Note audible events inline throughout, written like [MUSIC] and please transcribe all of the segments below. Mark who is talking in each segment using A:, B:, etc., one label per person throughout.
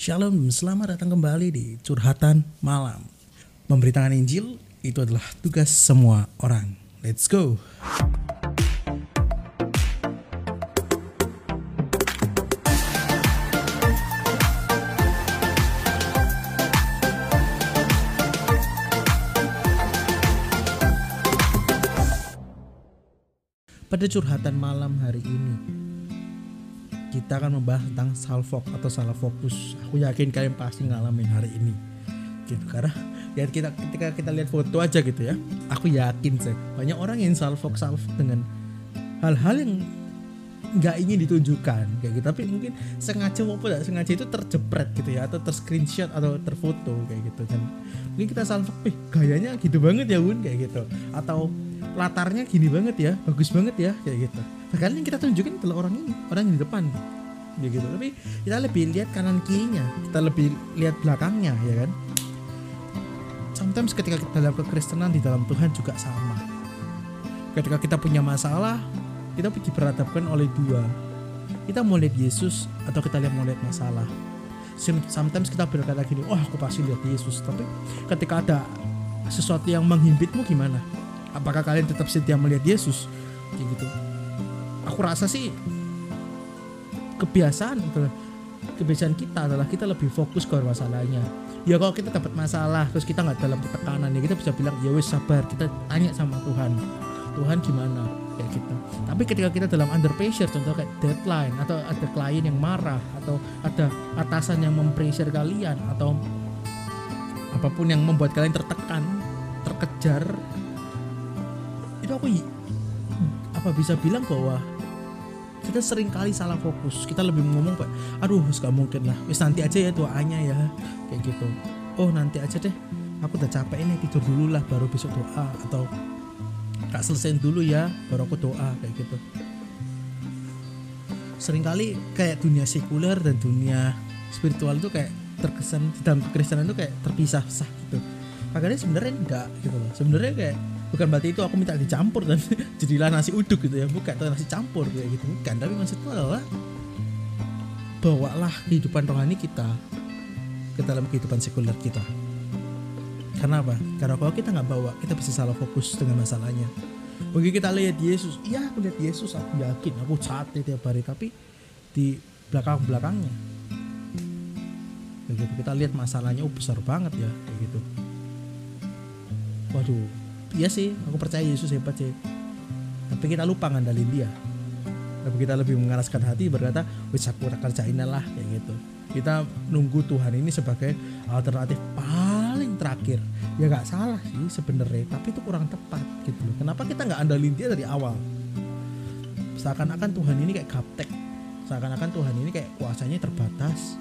A: Shalom, selamat datang kembali di Curhatan Malam. Memberitakan Injil itu adalah tugas semua orang. Let's go. Pada curhatan malam hari ini, kita akan membahas tentang salfok atau salah fokus. Aku yakin kalian pasti ngalamin hari ini. Gitu karena ya kita ketika kita lihat foto aja gitu ya. Aku yakin sih banyak orang yang salfok salfok dengan hal-hal yang nggak ingin ditunjukkan kayak gitu tapi mungkin sengaja maupun tidak sengaja itu terjepret gitu ya atau terscreenshot atau terfoto kayak gitu dan mungkin kita salfok eh gayanya gitu banget ya bun kayak gitu atau latarnya gini banget ya bagus banget ya kayak gitu Yang kita tunjukin adalah orang ini orang yang di depan. Ya gitu. Tapi kita lebih lihat kanan kirinya kita lebih lihat belakangnya ya kan? Sometimes ketika kita dalam kekristenan di dalam Tuhan juga sama. Ketika kita punya masalah kita diperhadapkan oleh dua. Kita mau lihat Yesus atau kita lihat mau lihat masalah. Sometimes kita berkata gini oh, aku pasti lihat Yesus. Tapi ketika ada sesuatu yang menghimpitmu gimana? Apakah kalian tetap setia melihat Yesus? Kayak gitu aku rasa sih kebiasaan gitu kebiasaan kita adalah kita lebih fokus ke masalahnya. Ya kalau kita dapat masalah terus kita nggak dalam tekanan ya kita bisa bilang ya wes sabar kita tanya sama Tuhan. Tuhan gimana? Kayak gitu. Tapi ketika kita dalam under pressure contoh kayak deadline atau ada klien yang marah atau ada atasan yang mempressure kalian atau apa pun yang membuat kalian tertekan terkejar itu aku apa bisa bilang bahwa kita sering kali salah fokus. Kita lebih ngomong pak aduh gak mungkin lah. Wis nanti aja ya doanya ya. Kayak gitu. Oh nanti aja deh. Aku udah capek ini tidur dulu lah baru besok doa. Atau gak selesai dulu ya baru aku doa. Kayak gitu. Seringkali kayak dunia sekuler dan dunia spiritual itu kayak terkesan di dalam kekristenan itu kayak terpisah sah gitu. Makanya sebenarnya enggak gitu loh. Sebenarnya kayak bukan berarti itu aku minta dicampur dan [LAUGHS] jadilah nasi uduk gitu ya bukan atau nasi campur kayak gitu bukan tapi maksudnya adalah bawalah kehidupan rohani kita ke dalam kehidupan sekuler kita karena apa? Karena kalau kita nggak bawa, kita bisa salah fokus dengan masalahnya. Mungkin kita lihat Yesus, iya aku lihat Yesus, aku yakin, aku sate tiap hari, tapi di belakang belakangnya, begitu kita lihat masalahnya, oh besar banget ya, kayak gitu. Waduh, iya sih, aku percaya Yesus hebat sih. Tapi kita lupa ngandalin dia. Tapi kita lebih mengeraskan hati berkata, wis aku kerjain lah kayak gitu. Kita nunggu Tuhan ini sebagai alternatif paling terakhir. Ya nggak salah sih sebenarnya tapi itu kurang tepat gitu loh. Kenapa kita nggak andalin dia dari awal? Seakan-akan Tuhan ini kayak gaptek. Seakan-akan Tuhan ini kayak kuasanya terbatas.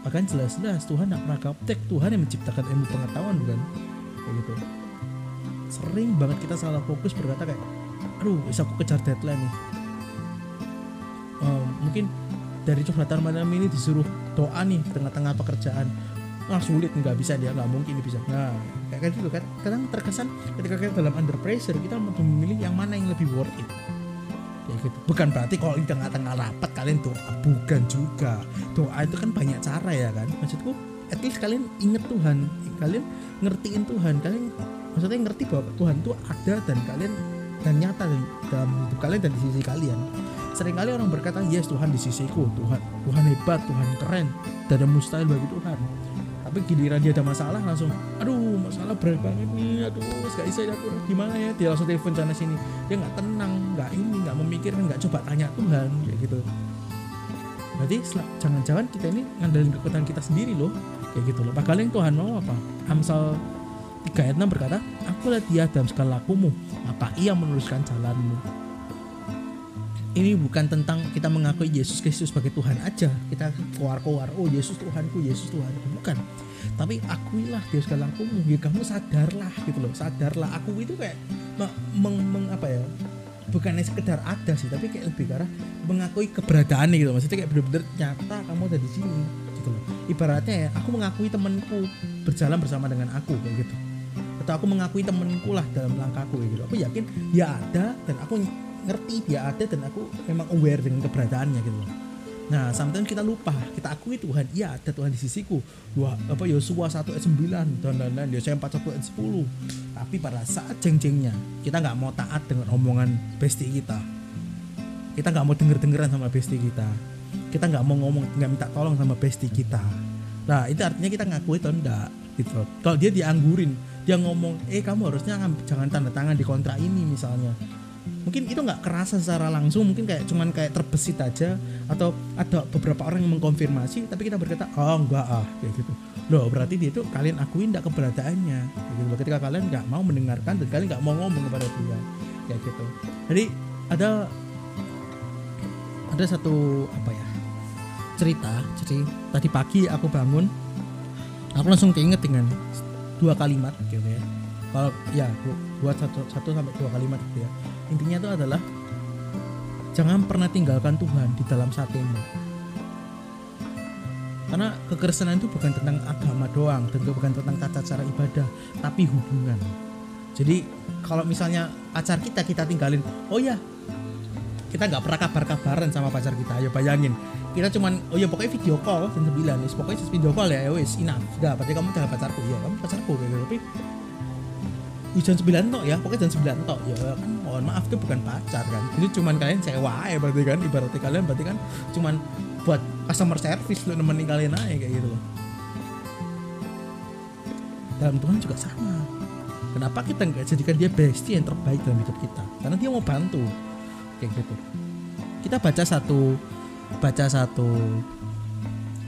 A: Bahkan jelas-jelas Tuhan nggak pernah gaptek. Tuhan yang menciptakan ilmu pengetahuan bukan? Kayak gitu sering banget kita salah fokus berkata kayak aduh bisa aku kejar deadline nih. Um, mungkin dari curhatan malam ini disuruh doa nih tengah-tengah pekerjaan ah sulit nggak bisa dia nggak mungkin bisa. Nah kayak gitu kan. Kadang terkesan ketika kita dalam under pressure kita memilih yang mana yang lebih worth it. Ya gitu. Bukan berarti kalau di tengah-tengah rapat kalian doa bukan juga. Doa itu kan banyak cara ya kan. Maksudku at least kalian inget Tuhan kalian ngertiin Tuhan kalian maksudnya ngerti bahwa Tuhan itu ada dan kalian dan nyata dalam hidup kalian dan di sisi kalian. Seringkali orang berkata yes Tuhan di sisiku Tuhan Tuhan hebat Tuhan keren tidak ada mustahil bagi Tuhan. Tapi giliran dia ada masalah langsung aduh masalah berat banget nih aduh gak bisa ya aku gimana ya dia langsung telepon sana sini. Dia nggak tenang nggak ini nggak memikirkan nggak coba tanya Tuhan kayak gitu. Berarti jangan-jangan kita ini ngandelin kekuatan kita sendiri loh kayak gitu loh. Padahal yang Tuhan mau apa? Amsal 3 ayat 6 berkata aku lihat dia dalam segala lakumu maka ia meneruskan jalanmu. Ini bukan tentang kita mengakui Yesus Kristus sebagai Tuhan aja. Kita keluar-keluar oh Yesus Tuhanku Yesus Tuhan bukan. Tapi akuilah dia segala lakumu. Ya kamu sadarlah gitu loh. Sadarlah. Aku itu kayak meng, meng apa ya? Bukannya sekedar ada sih tapi kayak lebih karena mengakui keberadaan gitu maksudnya kayak bener-bener nyata kamu ada di sini gitu loh. Ibaratnya ya aku mengakui temanku berjalan bersama dengan aku kayak gitu atau aku mengakui temanku lah dalam langkahku gitu aku yakin dia ada dan aku ngerti dia ada dan aku memang aware dengan keberadaannya gitu Nah, sometimes kita lupa, kita akui Tuhan, iya ada Tuhan di sisiku. Dua apa Yosua 1 ayat 9 dan lain-lain, Yosua 4 1 ayat 10. Tapi pada saat jeng-jengnya, kita nggak mau taat dengan omongan bestie kita. Kita nggak mau denger-dengeran sama bestie kita. Kita nggak mau ngomong, nggak minta tolong sama bestie kita. Nah, itu artinya kita ngakui atau enggak gitu. Kalau dia dianggurin, dia ngomong, "Eh, kamu harusnya jangan tanda tangan di kontrak ini misalnya." mungkin itu nggak kerasa secara langsung mungkin kayak cuman kayak terbesit aja atau ada beberapa orang yang mengkonfirmasi tapi kita berkata oh enggak ah kayak gitu. Loh berarti dia itu kalian akuin tidak keberadaannya kayak gitu. Ketika kalian nggak mau mendengarkan dan kalian nggak mau ngomong kepada dia kayak gitu. Jadi ada ada satu apa ya cerita jadi tadi pagi aku bangun aku langsung keinget dengan dua kalimat gitu ya. Kalau ya buat satu satu sampai dua kalimat gitu ya. Intinya itu adalah jangan pernah tinggalkan Tuhan di dalam satumu. Karena kekristenan itu bukan tentang agama doang dan bukan tentang tata cara ibadah tapi hubungan. Jadi kalau misalnya pacar kita kita tinggalin oh ya kita nggak pernah kabar-kabaran sama pacar kita ayo bayangin. Kita cuman oh ya pokoknya video call jam 9 pokoknya video call ya, ya wis enough. Sudah berarti kamu jangan pacarku. Ya kamu pacarku gitu. Tapi jam 9 tok ya pokoknya jam 9 tok. Ya kan mohon maaf itu bukan pacar kan. Itu cuman kalian sewa ya berarti kan ibaratnya kalian berarti kan cuman buat customer service lo nemenin kalian aja kayak gitu. Loh dalam Tuhan juga sama. Kenapa kita nggak jadikan dia bestie yang terbaik dalam hidup kita? Karena dia mau bantu kayak gitu kita baca satu baca satu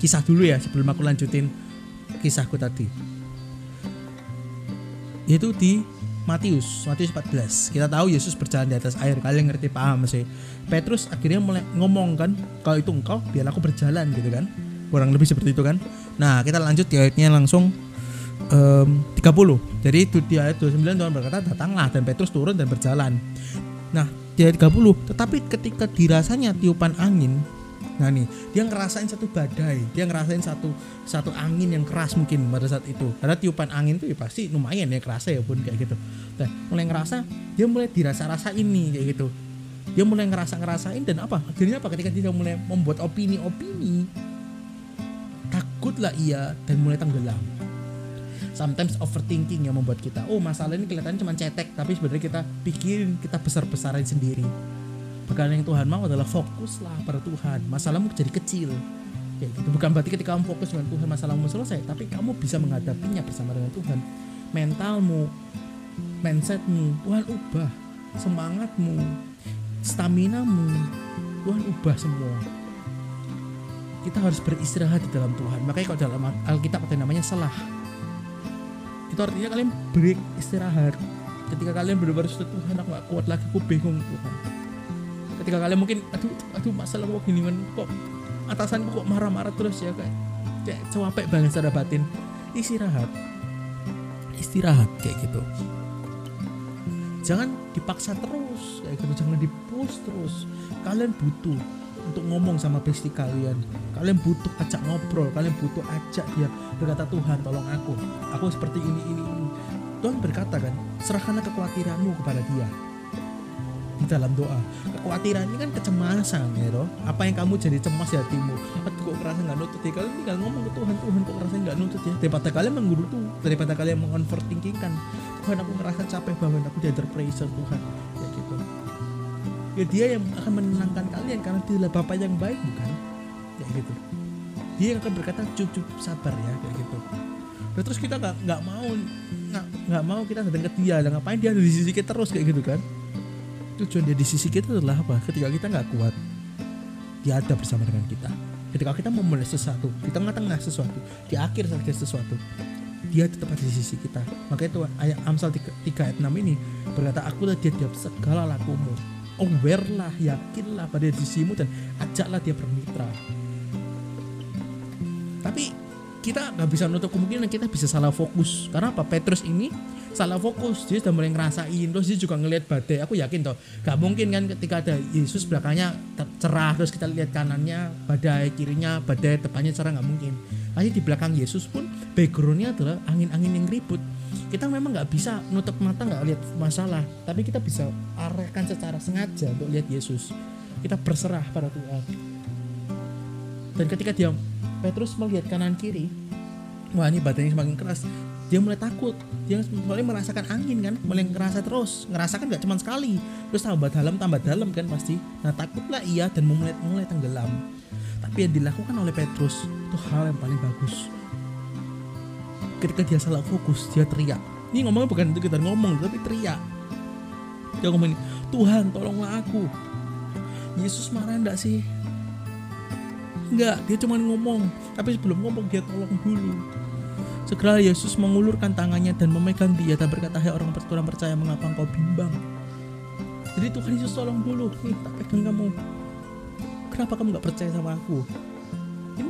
A: kisah dulu ya sebelum aku lanjutin kisahku tadi yaitu di Matius, Matius 14. Kita tahu Yesus berjalan di atas air. Kalian ngerti paham sih. Petrus akhirnya mulai ngomong kan, kalau itu engkau, biar aku berjalan gitu kan. Kurang lebih seperti itu kan. Nah, kita lanjut di ayatnya langsung um, 30. Jadi di ayat 29 Tuhan berkata, "Datanglah dan Petrus turun dan berjalan." Nah, ayat 30, tetapi ketika dirasanya tiupan angin, Nah nih, dia ngerasain satu badai, dia ngerasain satu satu angin yang keras mungkin pada saat itu. Karena tiupan angin itu ya pasti lumayan ya kerasa ya pun kayak gitu. Dan mulai ngerasa, dia mulai dirasa-rasa ini kayak gitu. Dia mulai ngerasa ngerasain dan apa? Akhirnya apa? Ketika dia mulai membuat opini-opini, takutlah ia dan mulai tenggelam. Sometimes overthinking yang membuat kita, oh masalah ini kelihatannya cuma cetek, tapi sebenarnya kita pikirin, kita besar-besarin sendiri Bahkan yang Tuhan mau adalah fokuslah pada Tuhan. Masalahmu jadi kecil. Ya, gitu. Bukan berarti ketika kamu fokus dengan Tuhan masalahmu selesai, tapi kamu bisa menghadapinya bersama dengan Tuhan. Mentalmu, mindsetmu, Tuhan ubah. Semangatmu, staminamu, Tuhan ubah semua. Kita harus beristirahat di dalam Tuhan. Makanya kalau dalam Alkitab ada namanya selah. Itu artinya kalian break istirahat. Ketika kalian benar-benar sudah Tuhan aku gak kuat lagi, aku bingung Tuhan. Ketika kalian mungkin aduh aduh masalah kok gini kan kok atasan kok marah-marah terus ya kayak kayak capek banget secara batin. Istirahat. Istirahat kayak gitu. Jangan dipaksa terus kayak gitu. Jangan dipush terus. Kalian butuh untuk ngomong sama bestie kalian. Kalian butuh ajak ngobrol kalian butuh ajak dia berkata Tuhan tolong aku. Aku seperti ini ini ini. Tuhan berkata kan serahkanlah kekhawatiranmu kepada dia. Di dalam doa kekhawatiran ini kan kecemasan ya toh apa yang kamu jadi cemas ya hatimu? Aduh kok kerasa nggak nutut ya? Kalian tinggal ngomong ke Tuhan Tuhan kok kerasa nggak nutut ya? Daripada kalian menggerutu daripada kalian mengoverthinkingkan Tuhan aku ngerasa capek banget aku diajar pressure Tuhan ya dia yang akan menenangkan kalian karena dia Bapak yang baik bukan? Ya gitu. Dia yang akan berkata cukup sabar ya kayak gitu. Nah, terus kita nggak nggak mau nggak mau kita datang ke dia. Dan ngapain dia ada di sisi kita terus kayak gitu kan? Tujuan dia di sisi kita adalah apa? Ketika kita nggak kuat dia ada bersama dengan kita. Ketika kita memulai sesuatu di tengah-tengah sesuatu di akhir saja sesuatu dia tetap ada di sisi kita. Makanya itu ayat Amsal 3, 3 ayat 6 ini berkata akulah dia di segala lakumu aware lah yakinlah pada sisimu dan ajaklah dia bermitra. Tapi kita nggak bisa nutup kemungkinan kita bisa salah fokus. Karena apa? Petrus ini salah fokus. Dia sudah mulai ngerasain. Terus dia juga ngelihat badai. Aku yakin toh gak mungkin kan ketika ada Yesus belakangnya cerah terus kita lihat kanannya badai kirinya badai depannya cerah nggak mungkin. Pasti di belakang Yesus pun backgroundnya adalah angin-angin yang ribut kita memang nggak bisa nutup mata nggak lihat masalah tapi kita bisa arahkan secara sengaja untuk lihat Yesus. Kita berserah pada Tuhan. Dan ketika dia Petrus melihat kanan kiri wah ini badannya semakin keras. Dia mulai takut. Dia mulai merasakan angin kan mulai ngerasa terus. Ngerasakan gak cuma sekali. Terus tambah dalam tambah dalam kan pasti. Nah takutlah iya dan mulai mulai tenggelam. Tapi yang dilakukan oleh Petrus itu hal yang paling bagus ketika dia salah fokus dia teriak. Ini ngomongnya bukan itu kita ngomong tapi teriak. Dia ngomong Tuhan tolonglah aku. Yesus marah enggak sih? Enggak dia cuma ngomong. Tapi sebelum ngomong dia tolong dulu. Segera Yesus mengulurkan tangannya dan memegang dia. Dan berkata, Hai orang kurang percaya, mengapa engkau bimbang? Jadi Tuhan Yesus tolong dulu, nih tak pegang kamu. Kenapa kamu gak percaya sama aku?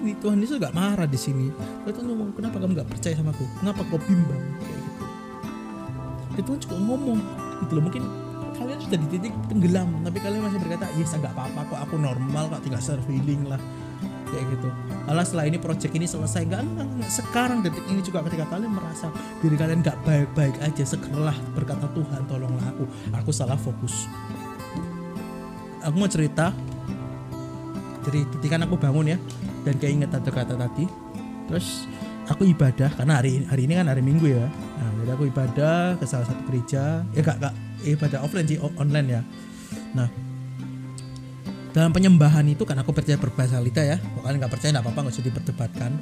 A: Ini Tuhan Yesus gak marah di sini. Tuhan ngomong, kenapa kamu gak percaya sama aku? Kenapa kau bimbang? Kayak gitu. Tuhan juga ngomong, gitu loh. Mungkin kalian sudah di titik tenggelam, tapi kalian masih berkata, yes gak apa-apa kok, aku normal kok, tinggal self healing lah kayak gitu alah setelah ini project ini selesai enggak, enggak, enggak sekarang detik ini juga ketika kalian merasa diri kalian nggak baik-baik aja segeralah berkata Tuhan tolonglah aku aku salah fokus aku mau cerita jadi ketika aku bangun ya dan keinget kata-kata tadi terus aku ibadah karena hari hari ini kan hari Minggu ya. Nah jadi aku ibadah ke salah satu gereja. Ya gak gak ibadah offline sih online ya. Nah dalam penyembahan itu kan aku percaya berbahasa lita ya pokoknya nggak percaya nggak apa-apa nggak usah diperdebatkan.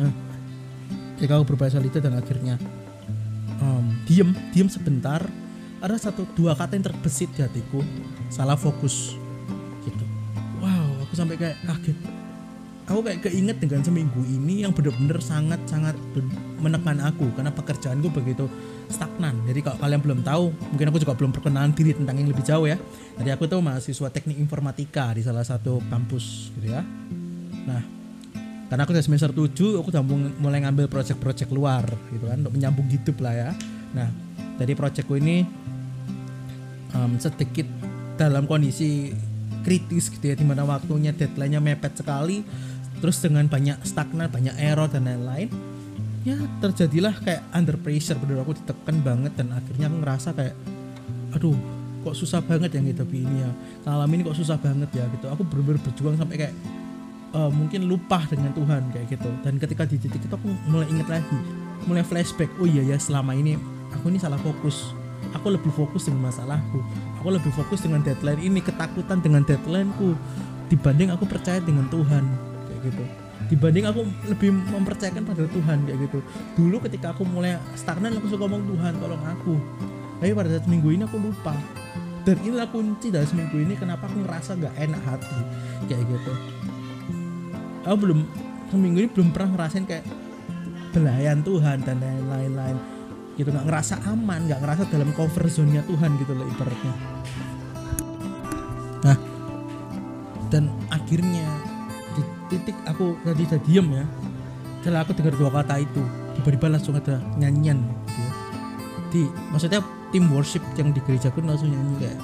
A: Nah ketika aku berbahasa lita dan akhirnya um, diem diem sebentar ada satu dua kata yang terbesit di hatiku. Salah fokus aku sampai kayak kaget aku kayak keinget dengan seminggu ini yang benar-benar sangat-sangat menekan aku karena pekerjaanku begitu stagnan. Jadi kalau kalian belum tahu, mungkin aku juga belum perkenalan diri tentang yang lebih jauh ya. Jadi aku tuh mahasiswa teknik informatika di salah satu kampus gitu ya. Nah, karena aku udah semester 7, aku udah mulai ngambil project-project luar gitu kan untuk menyambung hidup lah ya. Nah, jadi projectku ini um, sedikit dalam kondisi kritis gitu ya di mana waktunya deadline-nya mepet sekali terus dengan banyak stagnan banyak error dan lain-lain ya terjadilah kayak under pressure bener aku ditekan banget dan akhirnya aku ngerasa kayak aduh kok susah banget yang gitu ini ya ngalamin kok susah banget ya gitu. Aku bener-bener berjuang sampai kayak uh, mungkin lupa dengan Tuhan kayak gitu. Dan ketika di titik itu aku mulai inget lagi mulai flashback oh iya ya selama ini aku ini salah fokus aku lebih fokus dengan masalahku. Aku lebih fokus dengan deadline ini ketakutan dengan deadlineku dibanding aku percaya dengan Tuhan kayak gitu. Dibanding aku lebih mempercayakan pada Tuhan kayak gitu. Dulu ketika aku mulai stagnan aku suka ngomong Tuhan tolong aku. Tapi pada saat minggu ini aku lupa. Dan inilah kunci dari seminggu ini kenapa aku ngerasa gak enak hati kayak gitu. Aku belum seminggu ini belum pernah ngerasain kayak belayan Tuhan dan lain-lain gitu nggak ngerasa aman nggak ngerasa dalam cover zone nya Tuhan gitu loh ibaratnya. Nah dan akhirnya di titik aku tadi udah diem ya setelah aku dengar dua kata itu tiba-tiba langsung ada nyanyian gitu ya. di maksudnya tim worship yang di gereja pun langsung nyanyi kayak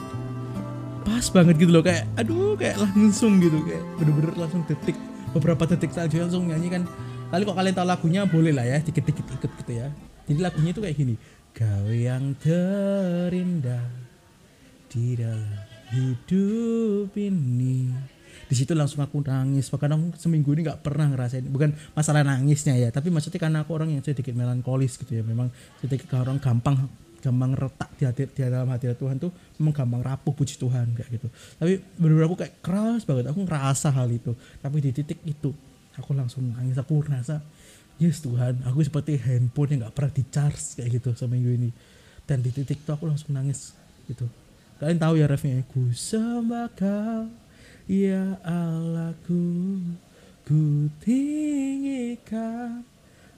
A: pas banget gitu loh kayak aduh kayak langsung gitu kayak bener-bener langsung detik beberapa detik saja langsung nyanyi kan. Kali kok kalian tahu lagunya? Boleh lah ya dikit-dikit ikut gitu ya jadi lagunya itu kayak gini. Kau yang terindah di dalam hidup ini. Di situ langsung aku nangis. Bahkan aku seminggu ini nggak pernah ngerasain. Bukan masalah nangisnya ya tapi maksudnya karena aku orang yang sedikit melankolis gitu ya. Memang sedikit orang gampang gampang retak di hati di dalam hati Tuhan tuh memang gampang rapuh puji Tuhan kayak gitu. Tapi benar-benar aku kayak keras banget. Aku ngerasa hal itu. Tapi di titik itu aku langsung nangis. Aku ngerasa yes Tuhan aku seperti handphone yang nggak pernah di charge kayak gitu seminggu ini dan di titik itu aku langsung nangis gitu kalian tahu ya refnya ku sembah kau Ya Allahku Ku tinggikan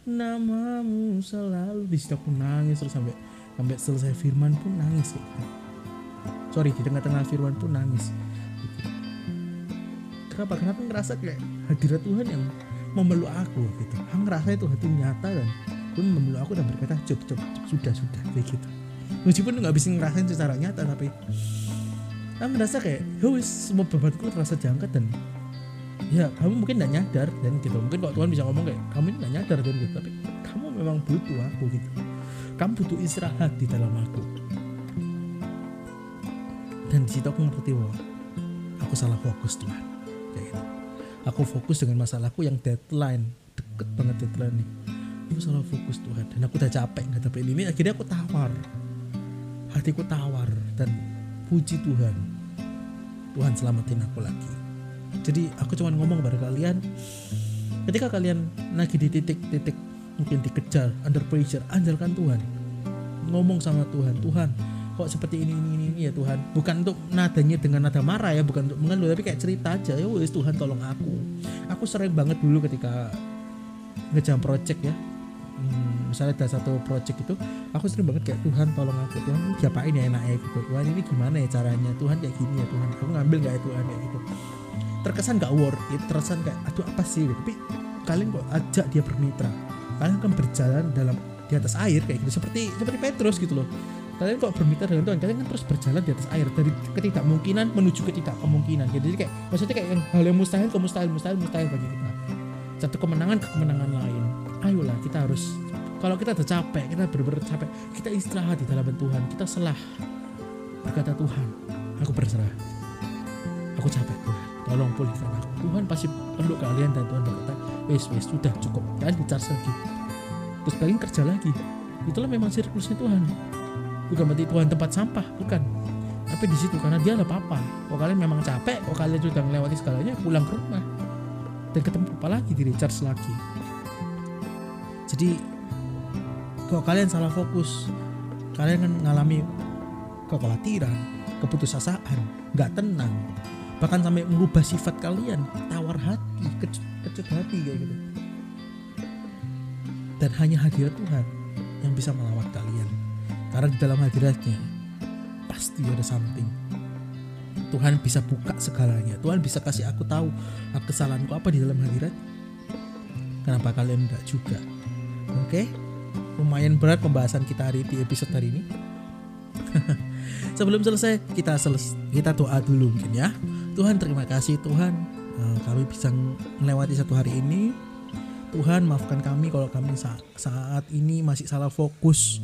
A: Namamu selalu Di situ aku nangis terus sampai Sampai selesai firman pun nangis gitu. Sorry di tengah-tengah firman pun nangis gitu. Kenapa? Kenapa ngerasa kayak hadirat Tuhan yang memeluk aku gitu. Aku ngerasa itu hati nyata dan pun memeluk aku dan berkata cukup cukup sudah sudah kayak gitu. Meskipun nggak bisa ngerasain secara nyata tapi kan merasa kayak wis semua bebanku terasa jangkat dan ya kamu mungkin tidak nyadar dan gitu. Mungkin kok Tuhan bisa ngomong kayak kamu ini nggak nyadar dan gitu tapi kamu memang butuh aku gitu. Kamu butuh istirahat di dalam aku. Dan di situ aku ngerti bahwa aku salah fokus Tuhan kayak gitu aku fokus dengan masalahku yang deadline. Deket banget deadline nih. Aku selalu fokus Tuhan. Dan aku udah capek nggak tapi ini. Akhirnya aku tawar. Hatiku tawar dan puji Tuhan. Tuhan selamatin aku lagi. Jadi aku cuma ngomong kepada kalian ketika kalian lagi di titik-titik mungkin dikejar under pressure andalkan Tuhan. Ngomong sama Tuhan Tuhan kok seperti ini ini ini ya Tuhan. Bukan untuk nadanya dengan nada marah ya bukan untuk mengeluh tapi kayak cerita aja. Ya wes Tuhan tolong aku. Aku sering banget dulu ketika ngejam project ya. Hmm, misalnya ada satu project itu aku sering banget kayak Tuhan tolong aku. Tuhan diapain ya enaknya gitu. Tuhan ini gimana ya caranya? Tuhan kayak gini ya Tuhan. Aku ngambil nggak ya Tuhan? Kayak gitu. Terkesan gak worth it terkesan kayak aduh apa sih? Tapi kalian kok ajak dia bermitra? Kalian akan berjalan dalam di atas air kayak gitu. Seperti seperti Petrus gitu loh kalian kok bermitra dengan Tuhan? Kalian kan terus berjalan di atas air dari ketidakmungkinan menuju kemungkinan jadi kayak maksudnya kayak yang hal yang mustahil ke mustahil mustahil mustahil bagi kita. Satu kemenangan ke kemenangan lain. Ayolah kita harus kalau kita udah capek kita benar-benar capek kita istirahat di dalam Tuhan. Kita selah. Berkata Tuhan aku berserah. Aku capek Tuhan. Tolong pulihkan aku. Tuhan pasti perlu kalian dan Tuhan berkata wes wes sudah cukup. Dan dicas lagi terus kalian kerja lagi. Itulah memang siklusnya Tuhan bukan berarti Tuhan tempat sampah bukan. Tapi di situ karena dia adalah papa. Kalau kalian memang capek? Kalau kalian sudah melewati segalanya? Pulang ke rumah. Dan ketemu apa lagi di recharge lagi. Jadi kalau kalian salah fokus? Kalian akan mengalami kekhawatiran keputusasaan nggak tenang. Bahkan sampai merubah sifat kalian tawar hati kecut, kecut hati kayak gitu. Dan hanya hadirat Tuhan yang bisa melawat kalian karena di dalam hadiratnya pasti ada something. Tuhan bisa buka segalanya. Tuhan bisa kasih aku tahu kesalahanku apa di dalam hadirat. Kenapa kalian enggak juga? Oke? Okay? Lumayan berat pembahasan kita hari di episode hari ini. [LAUGHS] Sebelum selesai kita selesai kita doa dulu mungkin ya. Tuhan terima kasih Tuhan uh, kami bisa melewati satu hari ini. Tuhan maafkan kami kalau kami saat, saat ini masih salah fokus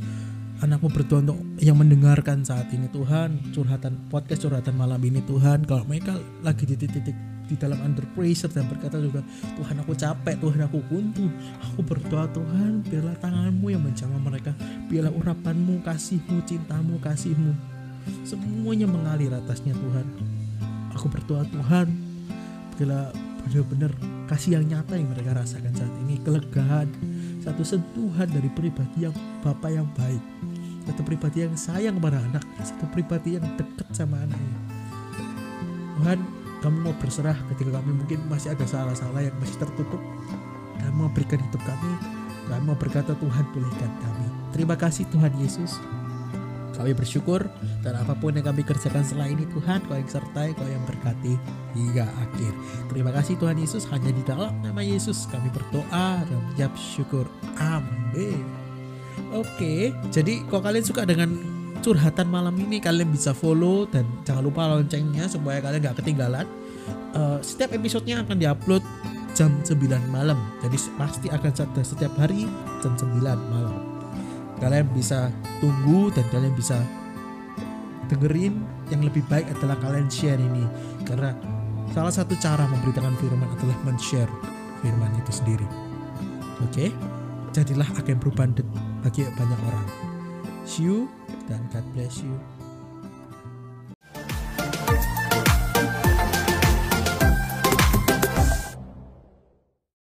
A: anakmu berdoa untuk yang mendengarkan saat ini Tuhan. Curhatan podcast curhatan malam ini Tuhan. Kalau mereka lagi di titik-titik di dalam under pressure dan berkata juga Tuhan aku capek Tuhan aku buntu aku berdoa Tuhan biarlah tanganmu yang menjamah mereka. Biarlah urapanmu kasihmu cintamu kasihmu semuanya mengalir atasnya Tuhan. Aku berdoa Tuhan biarlah benar-benar kasih yang nyata yang mereka rasakan saat ini kelegaan satu sentuhan dari pribadi yang bapak yang baik satu pribadi yang sayang kepada anak satu pribadi yang dekat sama anaknya. Tuhan kami mau berserah ketika kami mungkin masih ada salah-salah yang masih tertutup. Kami mau berikan hidup kami kami mau berkata Tuhan pulihkan kami. Terima kasih Tuhan Yesus kami bersyukur dan apa pun yang kami kerjakan setelah ini Tuhan kau yang sertai, kau yang berkati hingga akhir. Terima kasih Tuhan Yesus hanya di dalam nama Yesus kami berdoa dan menjawab syukur. Amin. Oke, jadi kalau kalian suka dengan curhatan malam ini kalian bisa follow dan jangan lupa loncengnya supaya kalian gak ketinggalan. Uh, setiap episodenya akan diupload jam 9 malam. Jadi pasti akan ada setiap hari jam 9 malam kalian bisa tunggu dan kalian bisa dengerin yang lebih baik adalah kalian share ini. Karena salah satu cara memberitakan firman adalah men-share firman itu sendiri. Oke? Okay? jadilah agen perubahan bagi banyak orang. See you dan God bless you